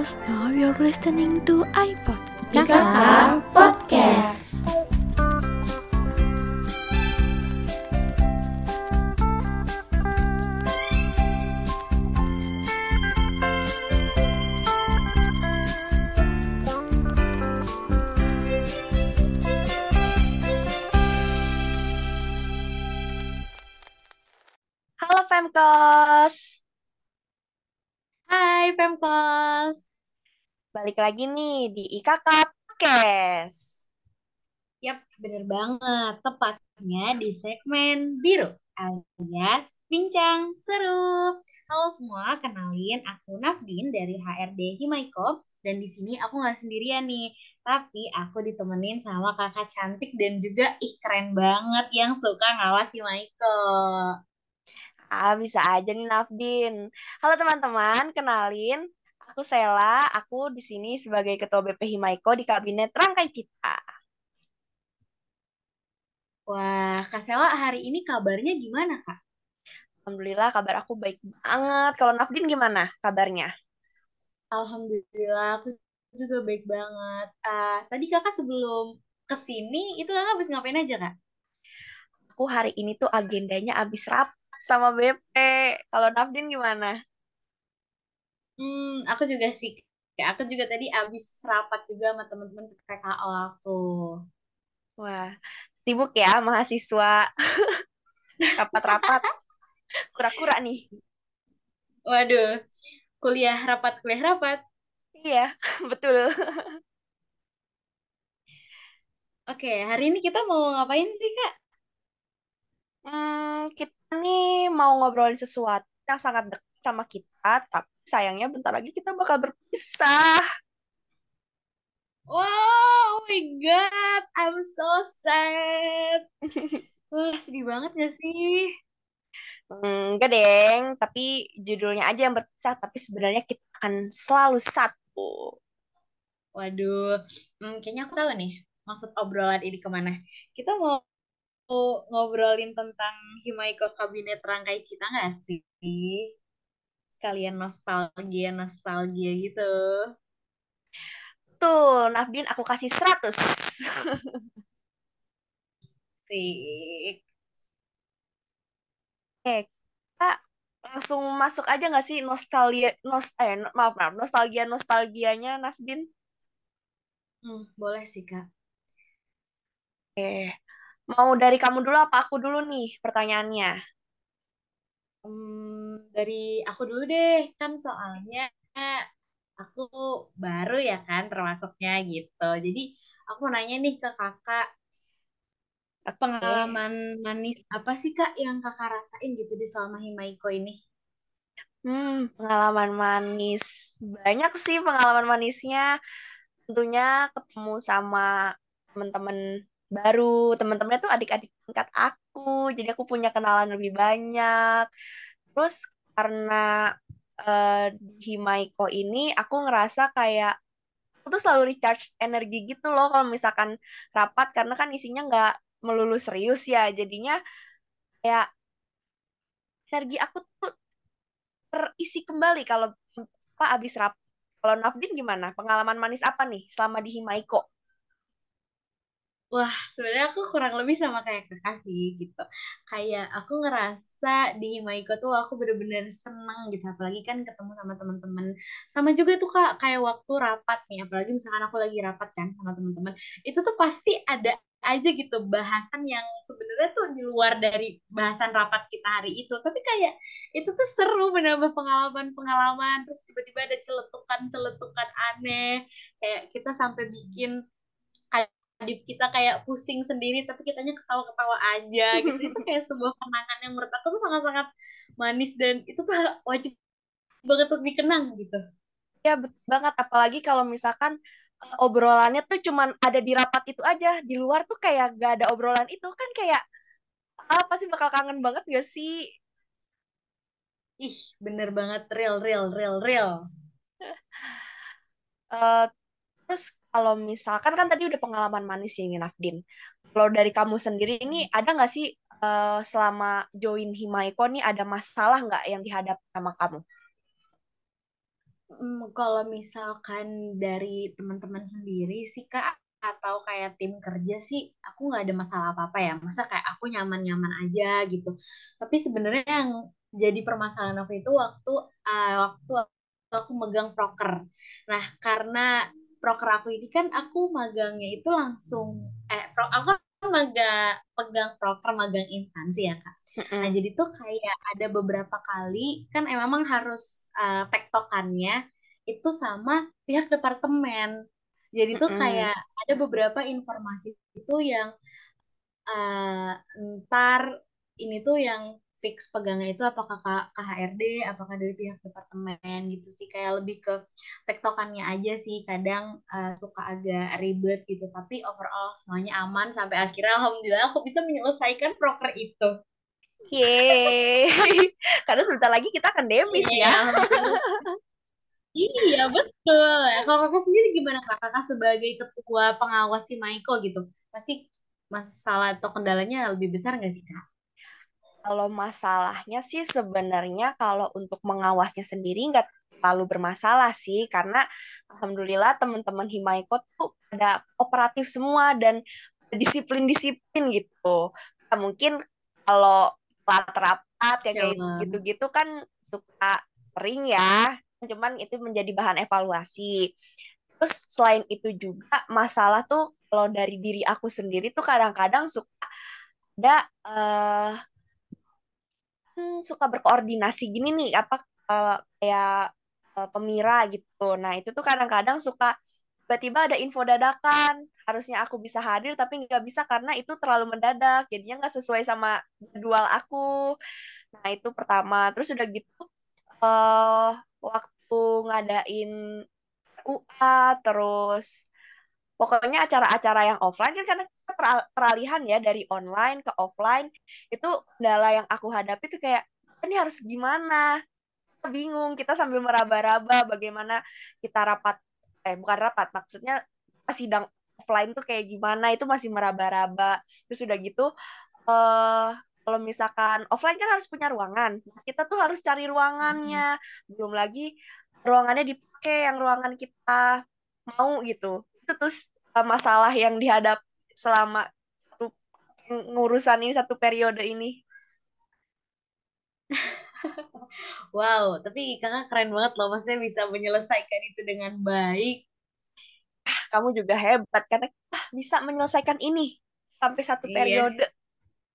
Famcast, now you're listening to iPod. IKK lagi nih di IKK Podcast. Yap, bener banget. Tepatnya di segmen biru alias bincang seru. Halo semua, kenalin aku Nafdin dari HRD Himaiko dan di sini aku nggak sendirian nih, tapi aku ditemenin sama kakak cantik dan juga ih keren banget yang suka ngawas Himaiko. Ah, bisa aja nih Nafdin. Halo teman-teman, kenalin aku Sela. Aku di sini sebagai Ketua BP Himaiko di Kabinet Rangkai Cita. Wah, Kak Sela hari ini kabarnya gimana Kak? Alhamdulillah kabar aku baik banget. Kalau Nafdin gimana kabarnya? Alhamdulillah, aku juga baik banget. Ah, tadi kakak sebelum ke sini, itu kakak habis ngapain aja, Kak? Aku hari ini tuh agendanya abis rapat sama BP. Kalau Nafdin gimana? Hmm, aku juga sih. Kak. Aku juga tadi habis rapat juga sama teman-teman PKO aku. Wah, sibuk ya mahasiswa rapat-rapat. Kura-kura nih. Waduh, kuliah rapat, kuliah rapat. Iya, betul. Oke, hari ini kita mau ngapain sih, Kak? Hmm, kita nih mau ngobrolin sesuatu yang sangat dekat sama kita, tapi sayangnya bentar lagi kita bakal berpisah. Wow, oh my God, I'm so sad. Wah, sedih banget gak sih? Enggak, Deng. Tapi judulnya aja yang berpisah, tapi sebenarnya kita akan selalu satu. Waduh, hmm, kayaknya aku tahu nih maksud obrolan ini ke mana. Kita mau ngobrolin tentang Himaiko Kabinet Rangkai Cita nggak sih? Sekalian nostalgia-nostalgia gitu. Betul, Nafdin aku kasih 100. Sik. Oke, kita langsung masuk aja nggak sih nostalgia, nos, eh, maaf, maaf, nostalgia nostalgianya, Nafdin? Hmm, boleh sih, Kak. Oke, mau dari kamu dulu apa aku dulu nih pertanyaannya? Hmm, dari aku dulu deh, kan soalnya aku baru ya kan termasuknya gitu. Jadi aku mau nanya nih ke kakak, Oke. pengalaman manis apa sih kak yang kakak rasain gitu di selama Himaiko ini? Hmm, pengalaman manis. Banyak sih pengalaman manisnya. Tentunya ketemu sama teman-teman baru. Teman-temannya tuh adik-adik tingkat aku. Jadi aku punya kenalan lebih banyak. Terus karena eh, di Himaiko ini aku ngerasa kayak aku tuh selalu recharge energi gitu loh kalau misalkan rapat karena kan isinya nggak melulu serius ya. Jadinya kayak energi aku tuh terisi kembali kalau apa abis rap. Kalau Nafdin gimana? Pengalaman manis apa nih selama di Himaiko? Wah, sebenarnya aku kurang lebih sama kayak kakak sih gitu. Kayak aku ngerasa di Himaiko tuh aku bener-bener seneng gitu. Apalagi kan ketemu sama teman-teman. Sama juga tuh kak, kayak waktu rapat nih. Apalagi misalkan aku lagi rapat kan sama teman-teman. Itu tuh pasti ada aja gitu bahasan yang sebenarnya tuh di luar dari bahasan rapat kita hari itu. Tapi kayak itu tuh seru menambah pengalaman-pengalaman. Terus tiba-tiba ada celetukan-celetukan aneh. Kayak kita sampai bikin Adif kita kayak pusing sendiri tapi kitanya ketawa-ketawa aja gitu itu kayak sebuah kenangan yang menurut aku tuh sangat-sangat manis dan itu tuh wajib banget untuk dikenang gitu Ya betul banget. Apalagi kalau misalkan eh, obrolannya tuh cuman ada di rapat itu aja. Di luar tuh kayak gak ada obrolan itu kan kayak ah pasti bakal kangen banget gak sih? ih bener banget real real real real Eh, terus kalau misalkan kan tadi udah pengalaman manis ya Nafdin. Kalau dari kamu sendiri ini ada nggak sih eh, selama join Himaiko nih ada masalah nggak yang dihadapi sama kamu? Hmm, kalau misalkan dari teman-teman sendiri sih Kak, atau kayak tim kerja sih, aku nggak ada masalah apa-apa ya. Masa kayak aku nyaman-nyaman aja gitu. Tapi sebenarnya yang jadi permasalahan aku itu waktu uh, waktu aku megang proker. Nah, karena proker aku ini kan aku magangnya itu langsung eh pro, aku kan magang pegang proker magang instansi ya kak. Nah jadi tuh kayak ada beberapa kali kan emang harus uh, tektokannya itu sama pihak departemen. Jadi tuh kayak ada beberapa informasi itu yang uh, ntar ini tuh yang fix pegangnya itu apakah KHRD, apakah dari pihak departemen gitu sih kayak lebih ke tektokannya aja sih kadang uh, suka agak ribet gitu tapi overall semuanya aman sampai akhirnya alhamdulillah aku bisa menyelesaikan proker itu. Yeay, karena sebentar lagi kita akan demis ya. iya betul. Kalau kakak sendiri gimana kak? Kakak sebagai ketua pengawas si Maiko gitu, pasti masalah atau kendalanya lebih besar nggak sih kak? Kalau masalahnya sih sebenarnya kalau untuk mengawasnya sendiri nggak terlalu bermasalah sih karena alhamdulillah teman-teman Himaiko tuh ada operatif semua dan disiplin-disiplin gitu. Nah, mungkin kalau rapat-rapat ya kayak gitu-gitu kan suka sering ya, cuman itu menjadi bahan evaluasi. Terus selain itu juga masalah tuh kalau dari diri aku sendiri tuh kadang-kadang suka ada uh, hmm, suka berkoordinasi gini nih apa uh, kayak uh, pemira gitu. Nah itu tuh kadang-kadang suka tiba-tiba ada info dadakan. Harusnya aku bisa hadir tapi nggak bisa karena itu terlalu mendadak. Jadinya nggak sesuai sama jadwal aku. Nah itu pertama. Terus udah gitu uh, waktu ngadain UA terus pokoknya acara-acara yang offline kan karena peralihan ya dari online ke offline itu kendala yang aku hadapi tuh kayak ini harus gimana? Kita bingung kita sambil meraba-raba bagaimana kita rapat eh bukan rapat maksudnya sidang offline tuh kayak gimana itu masih meraba-raba. Terus udah gitu uh, kalau misalkan offline kan harus punya ruangan. Kita tuh harus cari ruangannya. Belum lagi ruangannya dipakai yang ruangan kita mau gitu. Itu terus uh, masalah yang dihadap selama ngurusan ini satu periode ini. wow, tapi kakak keren banget loh, maksudnya bisa menyelesaikan itu dengan baik. Ah, kamu juga hebat karena ah, bisa menyelesaikan ini sampai satu iya. periode.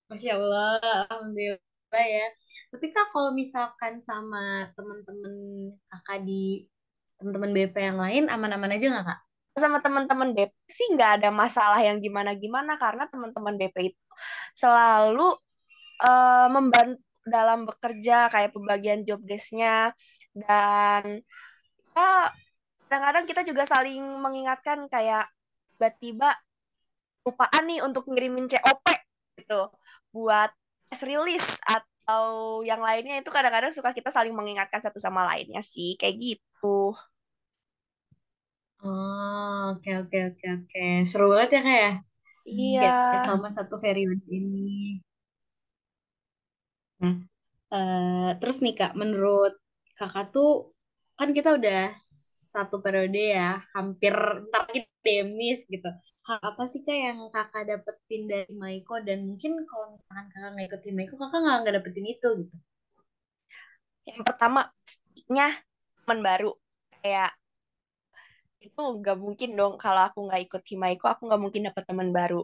Masya Allah, alhamdulillah ya. Tapi kak kalau misalkan sama teman-teman kakak di teman-teman BP yang lain aman-aman aja nggak kak? Sama teman-teman BP sih nggak ada masalah yang gimana-gimana karena teman-teman BP itu selalu uh, membantu dalam bekerja kayak pembagian job desk-nya dan ya kadang-kadang kita juga saling mengingatkan kayak tiba-tiba lupaan nih untuk ngirimin COP gitu buat press release atau yang lainnya itu kadang-kadang suka kita saling mengingatkan satu sama lainnya sih kayak gitu. Oh, oke oke oke oke. Seru banget ya kak ya? Iya. Ya, selama satu periode ini. Nah, uh, terus nih kak, menurut kakak tuh kan kita udah satu periode ya, hampir ntar kita demis gitu. Hal apa sih kak yang kakak dapetin dari Maiko dan mungkin kalau misalkan kakak nggak ikutin Maiko, kakak nggak nggak dapetin itu gitu? Yang pertama, pastinya teman baru kayak itu nggak mungkin dong kalau aku nggak ikut Himaiko aku nggak mungkin dapat teman baru.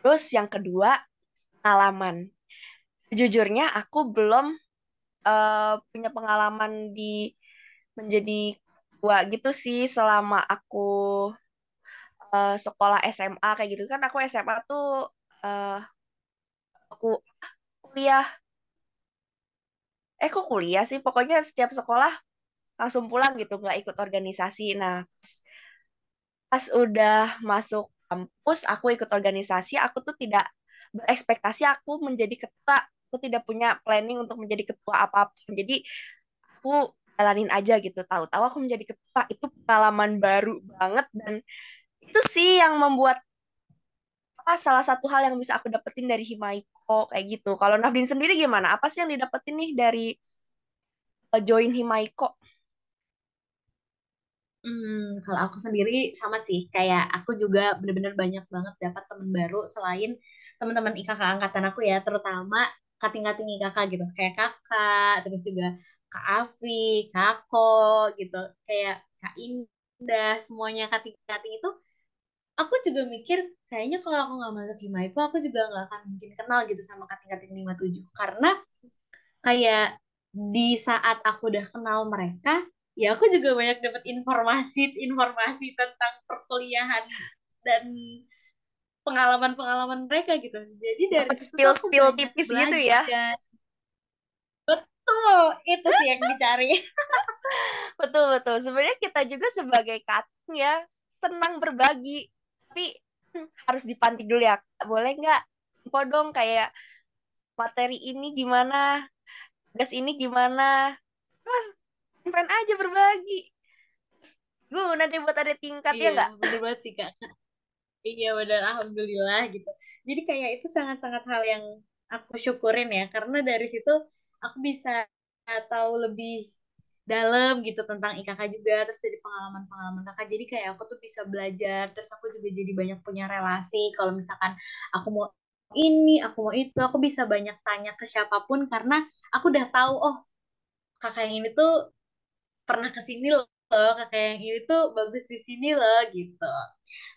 Terus yang kedua pengalaman. Sejujurnya aku belum uh, punya pengalaman di menjadi tua gitu sih selama aku uh, sekolah SMA kayak gitu. Kan aku SMA tuh uh, aku kuliah. Eh kok kuliah sih? Pokoknya setiap sekolah langsung pulang gitu nggak ikut organisasi. Nah pas udah masuk kampus aku ikut organisasi aku tuh tidak berekspektasi aku menjadi ketua. Aku tidak punya planning untuk menjadi ketua apa pun. Jadi aku jalanin aja gitu. Tahu-tahu aku menjadi ketua. Itu pengalaman baru banget dan itu sih yang membuat apa salah satu hal yang bisa aku dapetin dari Himaiko kayak gitu. Kalau Nafdin sendiri gimana? Apa sih yang didapetin nih dari uh, join Himaiko Hmm, kalau aku sendiri sama sih, kayak aku juga bener-bener banyak banget dapat teman baru selain teman-teman IKK angkatan aku ya, terutama kating-kating IKK gitu, kayak kakak, terus juga Kak Afi, Kak Ko gitu, kayak Kak Indah, semuanya kating-kating itu, aku juga mikir kayaknya kalau aku nggak masuk Himaiku, aku juga nggak akan mungkin kenal gitu sama kating-kating 57 karena kayak di saat aku udah kenal mereka, ya aku juga banyak dapat informasi informasi tentang perkuliahan dan pengalaman-pengalaman mereka gitu. Jadi dari Dapat spill-spill banyak tipis gitu ya. Betul, itu sih yang dicari. Betul, betul. Sebenarnya kita juga sebagai kating ya, senang berbagi. Tapi hmm, harus dipantik dulu ya. Boleh nggak? Info dong kayak materi ini gimana, gas ini gimana. Mas, pengen aja berbagi. Guna deh buat ada tingkat ya Iya, nggak? bener banget sih Kak. Iya benar, alhamdulillah gitu. Jadi kayak itu sangat-sangat hal yang aku syukurin ya, karena dari situ aku bisa tahu lebih dalam gitu tentang IKK juga, terus dari pengalaman-pengalaman kakak. Jadi kayak aku tuh bisa belajar, terus aku juga jadi banyak punya relasi. Kalau misalkan aku mau ini, aku mau itu, aku bisa banyak tanya ke siapa pun karena aku udah tahu, oh kakak yang ini tuh pernah ke sini loh, kakak yang ini tuh bagus di sini loh gitu.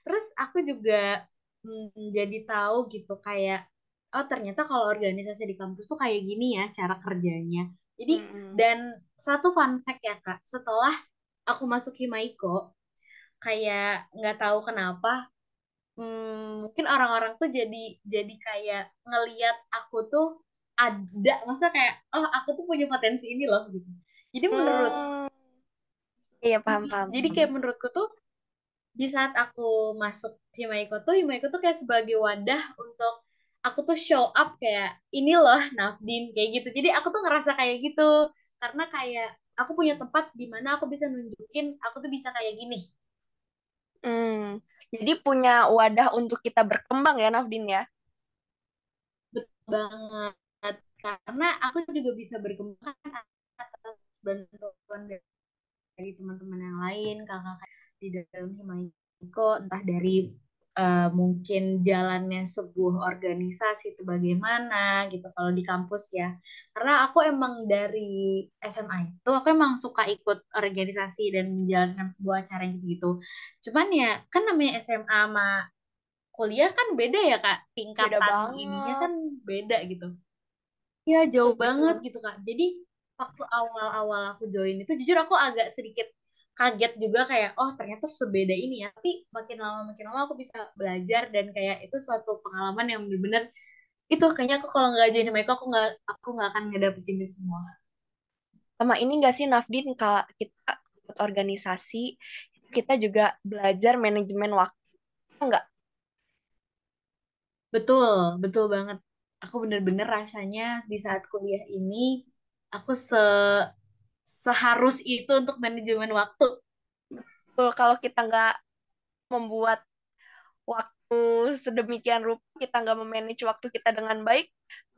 Terus aku juga mm, jadi tahu gitu kayak oh ternyata kalau organisasi di kampus tuh kayak gini ya cara kerjanya. Jadi Mm-mm. dan satu fun fact ya Kak, setelah aku masuk Himaiko kayak nggak tahu kenapa mm, mungkin orang-orang tuh jadi jadi kayak ngeliat aku tuh ada masa kayak oh aku tuh punya potensi ini loh gitu. Jadi menurut Hmm, iya paham paham. jadi kayak menurutku tuh di saat aku masuk Himaiko tuh Himaiko tuh kayak sebagai wadah untuk aku tuh show up kayak ini loh Nafdin kayak gitu jadi aku tuh ngerasa kayak gitu karena kayak aku punya tempat di mana aku bisa nunjukin aku tuh bisa kayak gini Hmm. Jadi punya wadah untuk kita berkembang ya, Nafdin ya. banget karena aku juga bisa berkembang atas bantuan dari teman-teman yang lain kakak di dalam Himaiko entah dari uh, mungkin jalannya sebuah organisasi itu bagaimana gitu kalau di kampus ya. Karena aku emang dari SMA itu aku emang suka ikut organisasi dan menjalankan sebuah acara yang gitu cuman ya kan namanya SMA sama kuliah kan beda ya kak. Beda tingkatan ininya kan beda gitu. Ya jauh banget gitu kak. Jadi waktu awal-awal aku join itu jujur aku agak sedikit kaget juga kayak oh ternyata sebeda ini ya. Tapi makin lama makin lama aku bisa belajar dan kayak itu suatu pengalaman yang benar-benar itu kayaknya aku kalau nggak join mereka aku nggak aku nggak akan ngedapetin itu semua. Sama ini nggak sih, Nafdin, kalau kita ikut organisasi, kita juga belajar manajemen waktu, nggak? betul betul banget. Aku bener-bener rasanya di saat kuliah ini aku se seharus itu untuk manajemen waktu Betul, Kalau kita nggak membuat waktu sedemikian rupa, kita nggak memanage waktu kita dengan baik,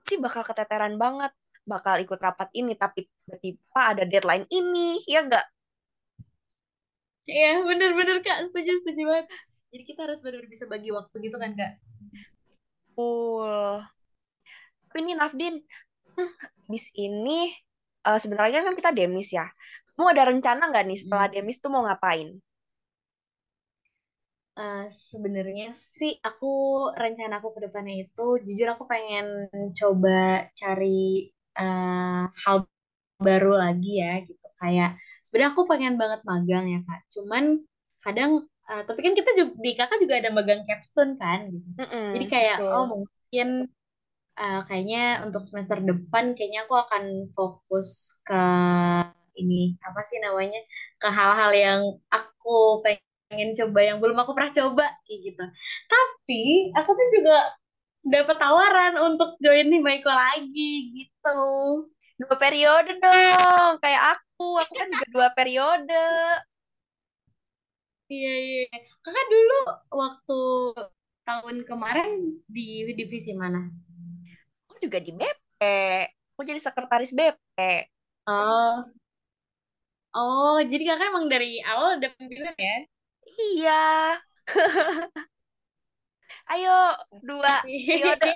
sih bakal keteteran banget. Bakal ikut rapat ini, tapi tiba-tiba ada deadline ini, ya nggak? Iya, bener-bener Kak, setuju, setuju banget. Jadi kita harus benar-benar bisa bagi waktu gitu kan, Kak? Betul. Tapi ini Nafdin, habis ini sebentar lagi kan kita demis ya. Kamu ada rencana nggak nih setelah Hmm. demis tuh mau ngapain? Eh, sebenarnya sih aku rencana aku ke depannya itu jujur aku pengen coba cari eh, hal baru lagi ya gitu kayak sebenarnya aku pengen banget magang ya kak cuman kadang eh, tapi kan kita juga di kakak juga ada magang capstone kan gitu jadi Mm-mm, kayak oh betul. mungkin eh, kayaknya untuk semester depan kayaknya aku akan fokus ke ini apa sih namanya ke hal-hal yang aku pengen coba yang belum aku pernah coba kayak gitu. Tapi aku tuh juga dapat tawaran untuk join di Maiko lagi gitu. Dua periode dong, kayak aku. Aku kan juga dua periode. Iya iya. Kakak dulu waktu tahun kemarin di divisi mana? Juga di BP. Aku jadi sekretaris BP. Oh, Oh, jadi kakak emang dari awal udah pimpinan ya? Iya. Ayo, dua periode.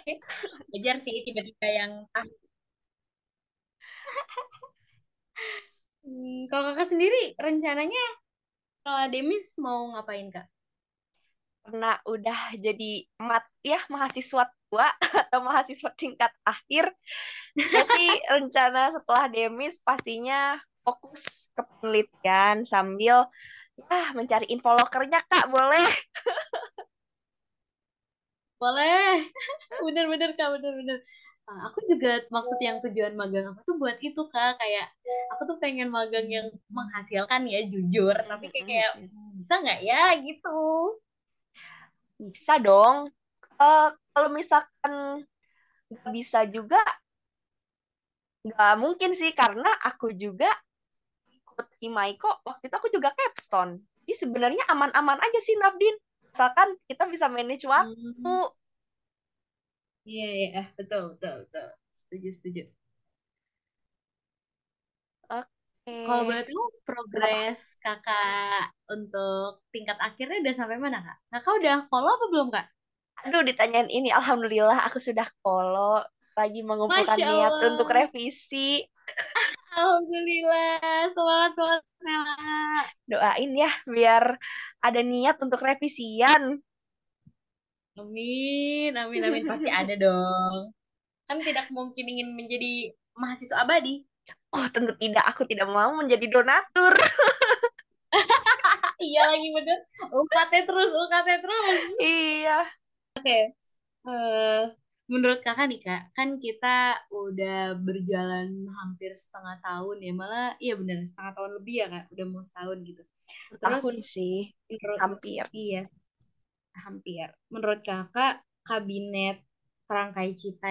Wajar sih tiba-tiba yang ah. Hmm, kalau kakak sendiri rencananya kalau Demis mau ngapain kak? Karena udah jadi mat ya mahasiswa tua atau mahasiswa tingkat akhir. Ya sih rencana setelah Demis pastinya fokus ke penelitian sambil ya mencari info lokernya Kak, boleh? Boleh, bener-bener kak, bener-bener. Nah, aku juga maksud yang tujuan magang aku tuh buat itu kak, kayak aku tuh pengen magang yang menghasilkan ya jujur, tapi kayak, kayak bisa nggak ya gitu. Bisa dong. Eh, kalau misalkan nggak bisa juga, nggak mungkin sih karena aku juga ikut Himaiko waktu itu aku juga capstone. Jadi sebenarnya aman-aman aja sih Nafdin. Asalkan kita bisa manage waktu. Hmm. Iya, iya, eh, betul, betul, betul. Setuju, setuju. Oke. Kalau boleh tahu progres kakak untuk tingkat akhirnya udah sampai mana kak? Kakak udah follow apa belum kak? Aduh, ditanyain ini. Alhamdulillah aku sudah follow. Lagi mengumpulkan Masya niat Allah. untuk revisi. Alhamdulillah, semangat, semangat, semangat. Doain ya, biar ada niat untuk revisian. Amin, amin, amin. Pasti ada dong. Kan tidak mungkin ingin menjadi mahasiswa abadi. Oh, tentu tidak. Aku tidak mau menjadi donatur. Iya lagi bener. UKT terus, UKT terus. Iya. Eh, menurut kakak nih kak, kan kita udah berjalan hampir setengah tahun ya, malah iya bener setengah tahun lebih ya kak, udah mau setahun gitu. Terus Tahun sih, menurut hampir. iya hampir. Menurut kakak kabinet Rangkai Cita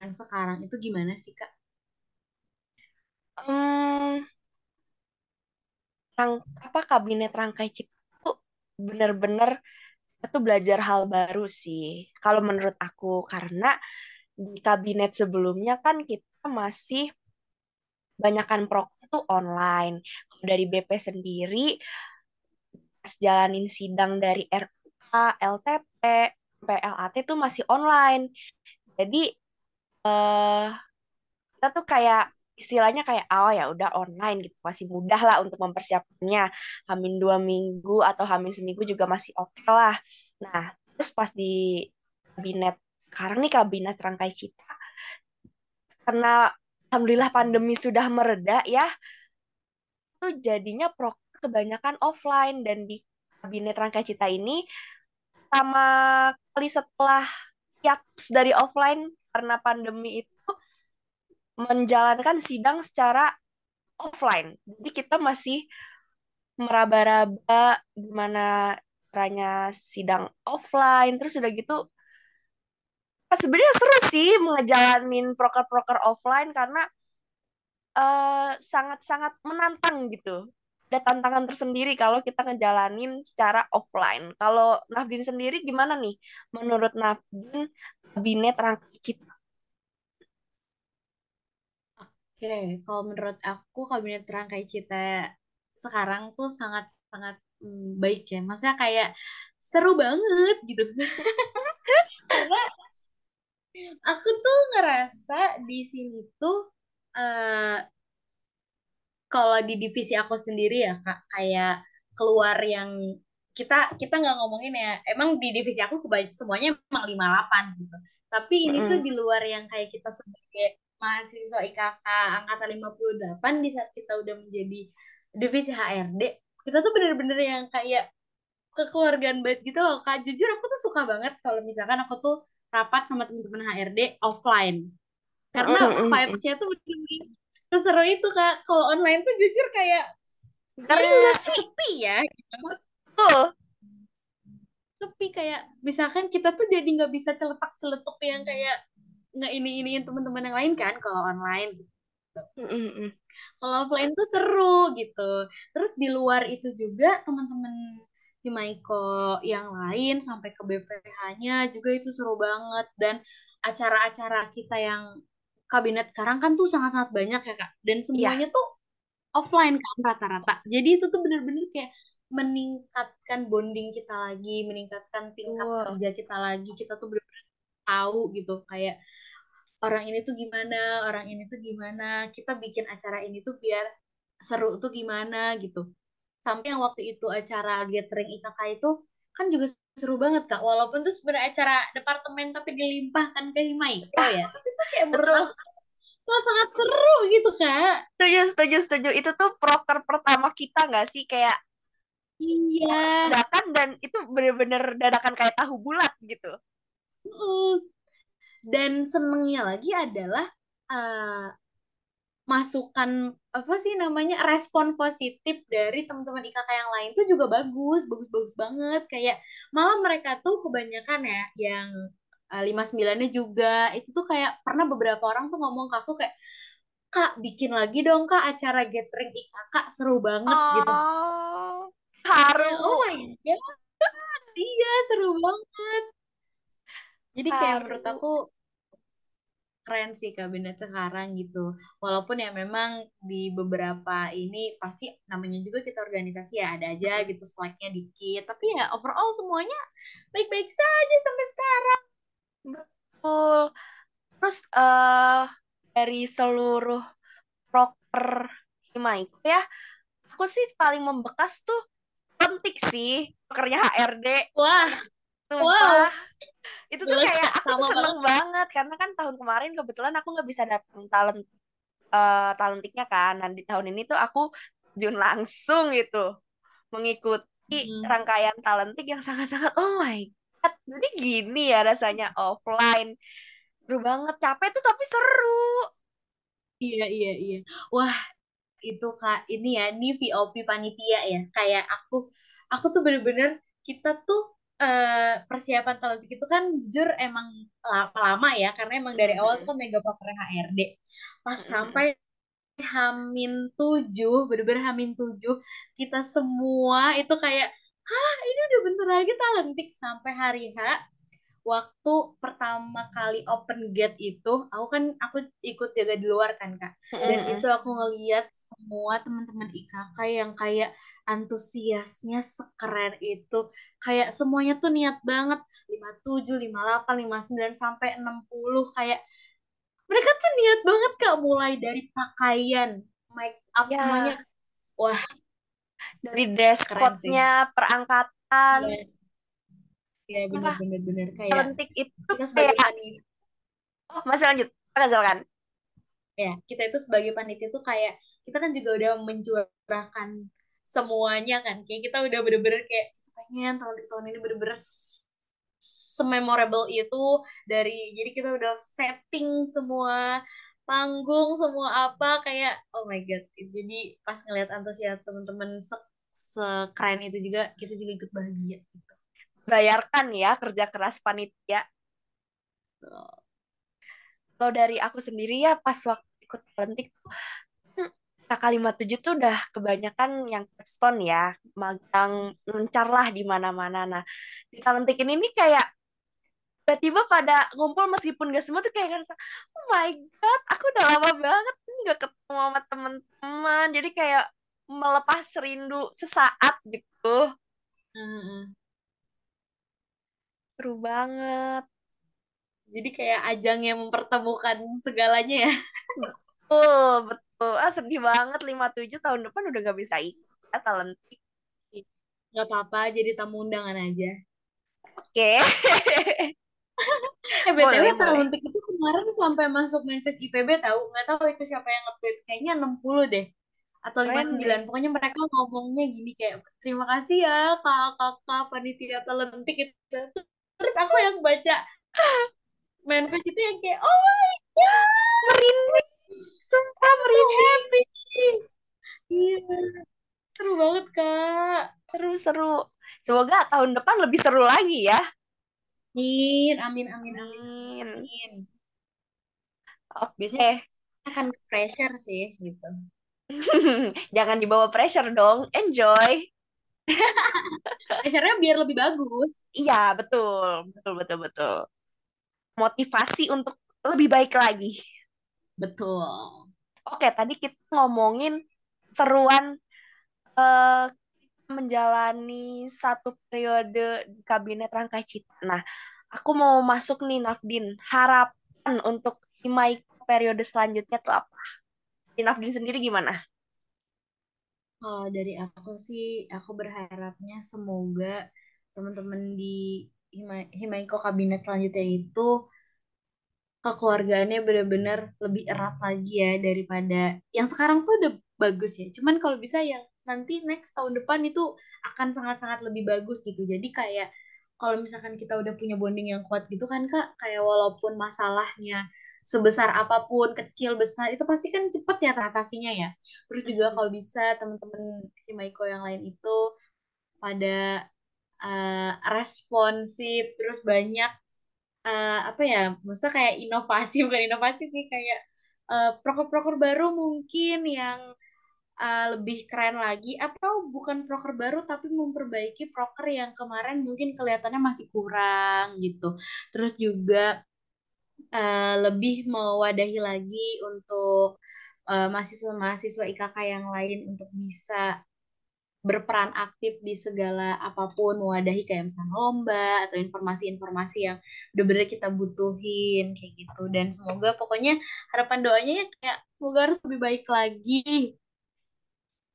yang sekarang itu gimana sih kak? Hmm, rang, apa kabinet rangkai cipta tuh bener-bener tuh belajar hal baru sih. Kalau menurut aku, karena di kabinet sebelumnya kan kita masih banyakkan proker tuh online. Kalau dari BP sendiri, pas jalanin sidang dari RUA, LTP, PLAT tuh masih online. Jadi eh kita tuh kayak istilahnya kayak oh ya udah online gitu masih mudah lah untuk mempersiapkannya. Hamin dua minggu atau hamin seminggu juga masih oke lah. Nah terus pas di kabinet sekarang nih kabinet rangkai cita karena alhamdulillah pandemi sudah mereda ya itu jadinya proker kebanyakan offline. Dan di kabinet rangkai cita ini pertama kali setelah hiatus dari offline karena pandemi itu menjalankan sidang secara offline. Jadi kita masih meraba-raba gimana caranya sidang offline. Terus udah gitu, ah, sebenarnya seru sih ngejalanin proker-proker offline karena eh, sangat-sangat menantang gitu. Ada tantangan tersendiri kalau kita ngejalanin secara offline. Kalau Nafdin sendiri gimana nih? Menurut Nafdin, kabinet rangkai cita Oke, kalau menurut aku kabinet Rangkai Cita sekarang tuh sangat-sangat mm, baik ya. Maksudnya kayak seru banget gitu. Karena aku tuh ngerasa di sini tuh eh kalau di divisi aku sendiri ya Kak, kayak keluar yang kita kita nggak ngomongin ya. Emang di divisi aku semuanya emang 58 gitu. Tapi ini tuh Mm-mm. di luar yang kayak kita sebagai mahasiswa IKK angkatan 58 di saat kita udah menjadi divisi HRD, kita tuh bener-bener yang kayak kekeluargaan banget gitu loh Kak. Jujur aku tuh suka banget kalau misalkan aku tuh rapat sama teman-teman HRD offline. Karena vibes-nya tuh bener-bener seseru itu Kak. Kalau online tuh jujur kayak Ngeri ya nggak sih? sepi ya. gitu. Betul. Sepi kayak misalkan kita tuh jadi nggak bisa celetak-celetuk yang kayak nggak ini-iniin teman-teman yang lain kan kalau online gitu. Kalau offline tuh seru gitu. Terus di luar itu juga teman-teman Himaiko yang lain sampai ke BPH-nya juga itu seru banget dan acara-acara kita yang kabinet sekarang kan tuh sangat-sangat banyak ya Kak. Dan Iya, semuanya tuh offline kan rata-rata. Jadi itu tuh bener-bener kayak meningkatkan bonding kita lagi, meningkatkan tingkat Betul. kerja kita lagi. Kita tuh bener-bener tahu gitu kayak orang ini tuh gimana, orang ini tuh gimana. Kita bikin acara ini tuh biar seru tuh gimana gitu. Sampai yang waktu itu acara gathering IKK itu kan juga seru banget Kak. Walaupun tuh sebenarnya acara departemen tapi dilimpahkan ke Himaiko ya. Tapi itu kayak Betul. aku sangat-sangat seru gitu Kak. Setuju, setuju, setuju. Itu tuh proker pertama kita nggak sih? Kayak Iya. dadakan dan itu bener-bener dadakan kayak tahu bulat gitu. Mm. Dan senengnya lagi adalah eh, masukan apa sih namanya respon positif dari teman-teman IKK yang lain tuh juga bagus, bagus-bagus banget. Kayak malah mereka tuh kebanyakan ya yang eh, lima sembilannya juga itu tuh kayak pernah beberapa orang tuh ngomong ke aku kayak Kak bikin lagi dong Kak acara gathering IKK seru banget gitu. Oh, Kayak, haru. oh my god, iya seru banget. Jadi kayak menurut Haru. aku keren sih kabinet sekarang gitu. Walaupun ya memang di beberapa ini pasti namanya juga kita organisasi ya ada aja gitu slacknya dikit. Tapi ya overall semuanya baik-baik saja sampai sekarang. Betul. Terus eh dari seluruh proker Himaiku ya, aku sih paling membekas tuh pentik sih prokernya HRD. Wah, Sumpah. wow. Itu tuh kayak aku tuh seneng banget karena kan tahun kemarin kebetulan aku nggak bisa datang talent eh talentiknya kan. Dan di tahun ini tuh aku terjun langsung gitu mengikuti Mm. rangkaian talentik yang sangat-sangat oh my god. Jadi gini ya rasanya offline. Seru banget, capek tuh tapi seru. Iya, iya, iya. Wah, itu Kak, ini ya, ini VOP panitia ya. Kayak aku, aku tuh bener-bener, kita tuh eh, persiapan talentik itu kan jujur emang la- lama ya, karena emang dari awal tuh kan mega proker HRD. Pas sampai Hamin tujuh, bener-bener Hamin tujuh, kita semua itu kayak, hah ini udah bentar lagi talentik sampai hari H waktu pertama kali open gate itu, aku kan aku ikut jaga di luar kan Kak. Dan itu aku ngeliat semua teman-teman IKK yang kayak antusiasnya sekeren itu. Kayak semuanya tuh niat banget. 57, 58, 59 sampai 60 kayak mereka tuh niat banget Kak mulai dari pakaian, make up Ya. semuanya. Wah, Dari dress code-nya, perangkatan, iya. Iya Sumpah. bener-bener kayak talentik itu kita sebagai kayak panitia oh masih lanjut kan ya kita itu sebagai panitia tuh kayak kita kan juga udah mencurahkan semuanya kan kayak kita udah bener-bener kayak kita pengen tahun tahun ini bener-bener sememorable itu dari jadi kita udah setting semua panggung semua apa kayak oh my god jadi pas ngeliat antusias teman-teman se sekeren itu juga kita juga ikut bahagia gitu. Bayarkan ya kerja keras panitia. Kalau dari aku sendiri ya pas waktu ikut talentik tuh hmm, kakak 57 tuh udah kebanyakan yang capstone ya magang mencar lah di mana-mana. Nah di talentik ini nih kayak tiba-tiba pada ngumpul meskipun gak semua tuh kayak ngerasa oh my god aku udah lama banget nih gak ketemu sama teman-teman. Jadi kayak melepas rindu sesaat gitu. Mm-mm. Seru banget Jadi kayak ajang yang mempertemukan segalanya ya. betul betul ah sedih banget 57 tahun depan udah gak bisa ikut ya talentik Gak apa-apa, jadi tamu undangan aja. oke Eh, BTW talentik itu kemarin sampai masuk manifest IPB tahu. Nggak tahu itu siapa yang nge-tweet. Kayaknya 60 deh. Atau Keren 59. Pokoknya mereka ngomongnya gini kayak, terima kasih ya kakak-kakak panitia talentik itu. Terus aku yang baca manifest itu yang kayak, oh my god, merinding. Sumpah so merinding. happy. Iya, seru banget kak. seru-seru semoga tahun depan lebih seru lagi ya. Amin, amin, amin, amin, Amin. oke. Biasanya akan ke pressure sih gitu. jangan dibawa pressure dong. Enjoy Pressure-nya biar lebih bagus. iya betul betul betul betul motivasi untuk lebih baik lagi Betul. oke tadi kita ngomongin seruan eh, menjalani satu periode di kabinet Rangkai Cita. Nah, aku mau masuk nih Nafdin. Harapan untuk Himai periode selanjutnya tuh apa? Di Nafdin sendiri gimana? Kalau dari aku sih, aku berharapnya semoga teman-teman di Hima- Himaiko kabinet selanjutnya itu kekeluargaannya benar-benar lebih erat lagi ya daripada yang sekarang tuh udah bagus ya. Cuman kalau bisa yang nanti next tahun depan itu akan sangat-sangat lebih bagus gitu. Jadi kayak kalau misalkan kita udah punya bonding yang kuat gitu kan Kak, kayak walaupun masalahnya sebesar apa pun, kecil, besar, itu pasti kan cepet ya teratasinya ya. Terus juga kalau bisa teman-teman Himaiko yang lain itu pada eh, responsif, terus banyak eh, apa ya, maksudnya kayak inovasi, bukan inovasi sih, kayak eh, proker-proker baru mungkin yang eh, lebih keren lagi, atau bukan proker baru, tapi memperbaiki proker yang kemarin mungkin kelihatannya masih kurang gitu. Terus juga eh, lebih mewadahi lagi untuk eh, mahasiswa-mahasiswa IKK yang lain untuk bisa berperan aktif di segala apa pun mewadahi kayak misalnya lomba atau informasi-informasi yang benar-benar kita butuhin kayak gitu dan semoga pokoknya harapan doanya ya kayak semoga harus lebih baik lagi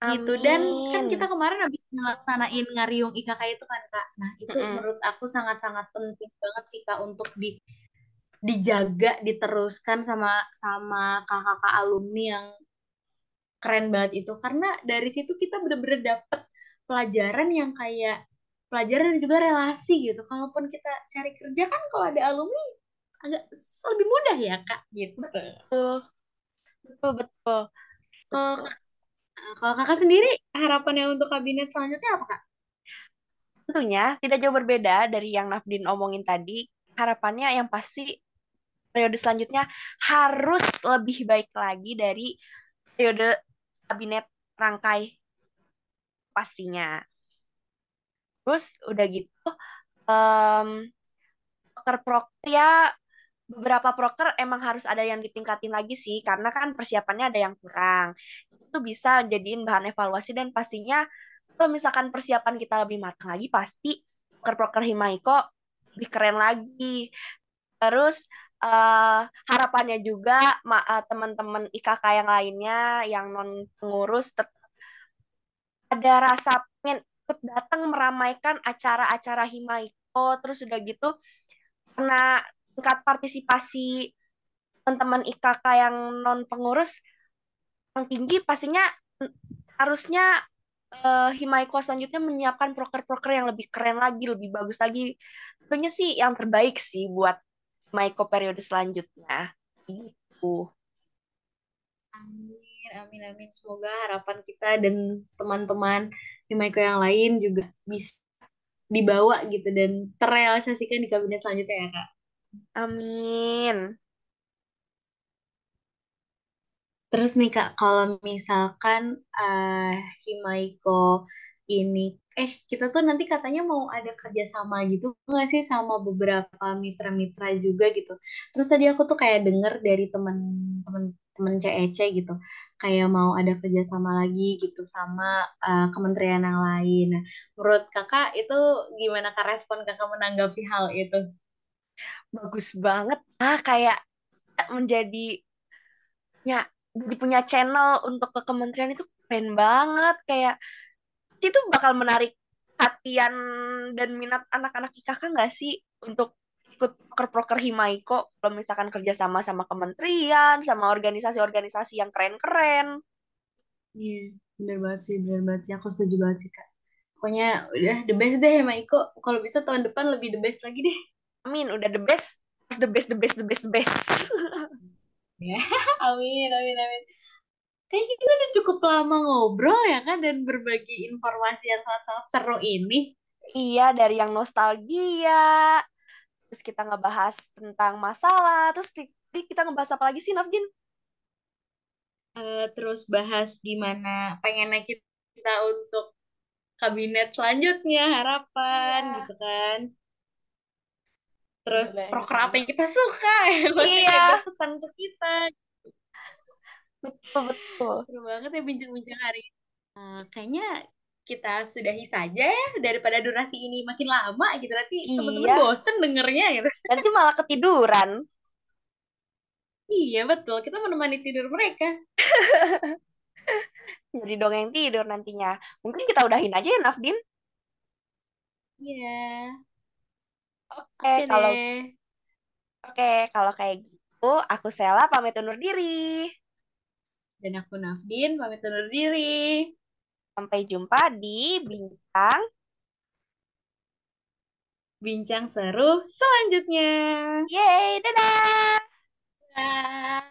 gitu dan kan kita Amin. kemarin habis ngelaksanain ngariung IKK itu kan Kak nah itu Mm-mm. menurut aku sangat-sangat penting banget sih Kak untuk di dijaga diteruskan sama sama kakak-kakak alumni yang keren banget itu karena dari situ kita bener-bener dapet pelajaran yang kayak pelajaran dan juga relasi gitu. Kalaupun kita cari kerja kan kalau ada alumni agak lebih mudah ya kak gitu. Betul, betul, betul. Kalau kalau kakak sendiri harapannya untuk kabinet selanjutnya apa kak? Tentunya tidak jauh berbeda dari yang Nafdin omongin tadi. Harapannya yang pasti periode selanjutnya harus lebih baik lagi dari periode kabinet rangkai pastinya. Terus udah gitu, em, proker-proker ya beberapa proker emang harus ada yang ditingkatin lagi sih, karena kan persiapannya ada yang kurang. Itu bisa jadiin bahan evaluasi dan pastinya kalau misalkan persiapan kita lebih matang lagi, pasti proker-proker Himaiko lebih keren lagi. Terus eh, harapannya juga eh, teman-teman IKK yang lainnya yang non pengurus ada rasa pengen ikut datang meramaikan acara-acara Himaiko terus udah gitu karena tingkat partisipasi teman-teman IKK yang non pengurus yang tinggi pastinya harusnya eh, Himaiko selanjutnya menyiapkan proker-proker yang lebih keren lagi, lebih bagus lagi. Tentunya sih yang terbaik sih buat Himaiko periode selanjutnya. Gitu. Amin, amin, amin. Semoga harapan kita dan teman-teman di Maiko yang lain juga bisa dibawa gitu dan terrealisasikan di kabinet selanjutnya ya kak. Amin. Terus nih Kak, kalau misalkan eh Himaiko ini, eh kita tuh nanti katanya mau ada kerjasama gitu nggak sih sama beberapa mitra-mitra juga gitu. Terus tadi aku tuh kayak denger dari temen-temen temen CEC gitu, kayak mau ada kerjasama lagi gitu sama eh, kementerian yang lain. Nah, menurut Kakak itu gimana Kak respon Kakak menanggapi hal itu? Bagus banget. Ah, kayak menjadi ya, punya channel untuk ke kementerian itu keren banget. Kayak itu bakal menarik perhatian dan minat anak-anak IKK nggak sih untuk ikut proker-proker Himaiko kalau misalkan kerjasama sama kementerian, sama organisasi-organisasi yang keren-keren. Iya, bener banget sih, bener banget sih. Aku setuju banget sih Kak. Pokoknya udah the best deh sama Iko. Kalau bisa tahun depan lebih the best lagi deh. Amin, udah the best, the best, the best, the best, the best. Ya, amin, amin, amin. Kayaknya kita udah cukup lama ngobrol ya kan dan berbagi informasi yang sangat-sangat seru ini. Iya, dari yang nostalgia, terus kita ngebahas tentang masalah, terus kita ngebahas apa lagi sih, Nafdin? Eh, terus bahas gimana pengennya kita untuk kabinet selanjutnya, harapan Iya. gitu kan. Terus Boleh. proker apa yang kita suka, Iya. berpesan untuk kita. Betul, betul. Seru banget ya bincang-bincang hari ini. Eh, kayaknya kita sudahi saja ya daripada durasi ini makin lama gitu nanti teman-teman Iya, bosen dengernya gitu. nanti malah ketiduran. Iya betul, kita menemani tidur mereka. Jadi dongeng tidur nantinya. Mungkin kita udahin aja ya, Nafdin. Iya, Oke, kalau oke, kalau kayak gitu, aku Sela pamit undur diri. Dan aku Nafdin pamit undur diri. Sampai jumpa di Bincang Bincang seru selanjutnya. Yeay, dadah! Dadah.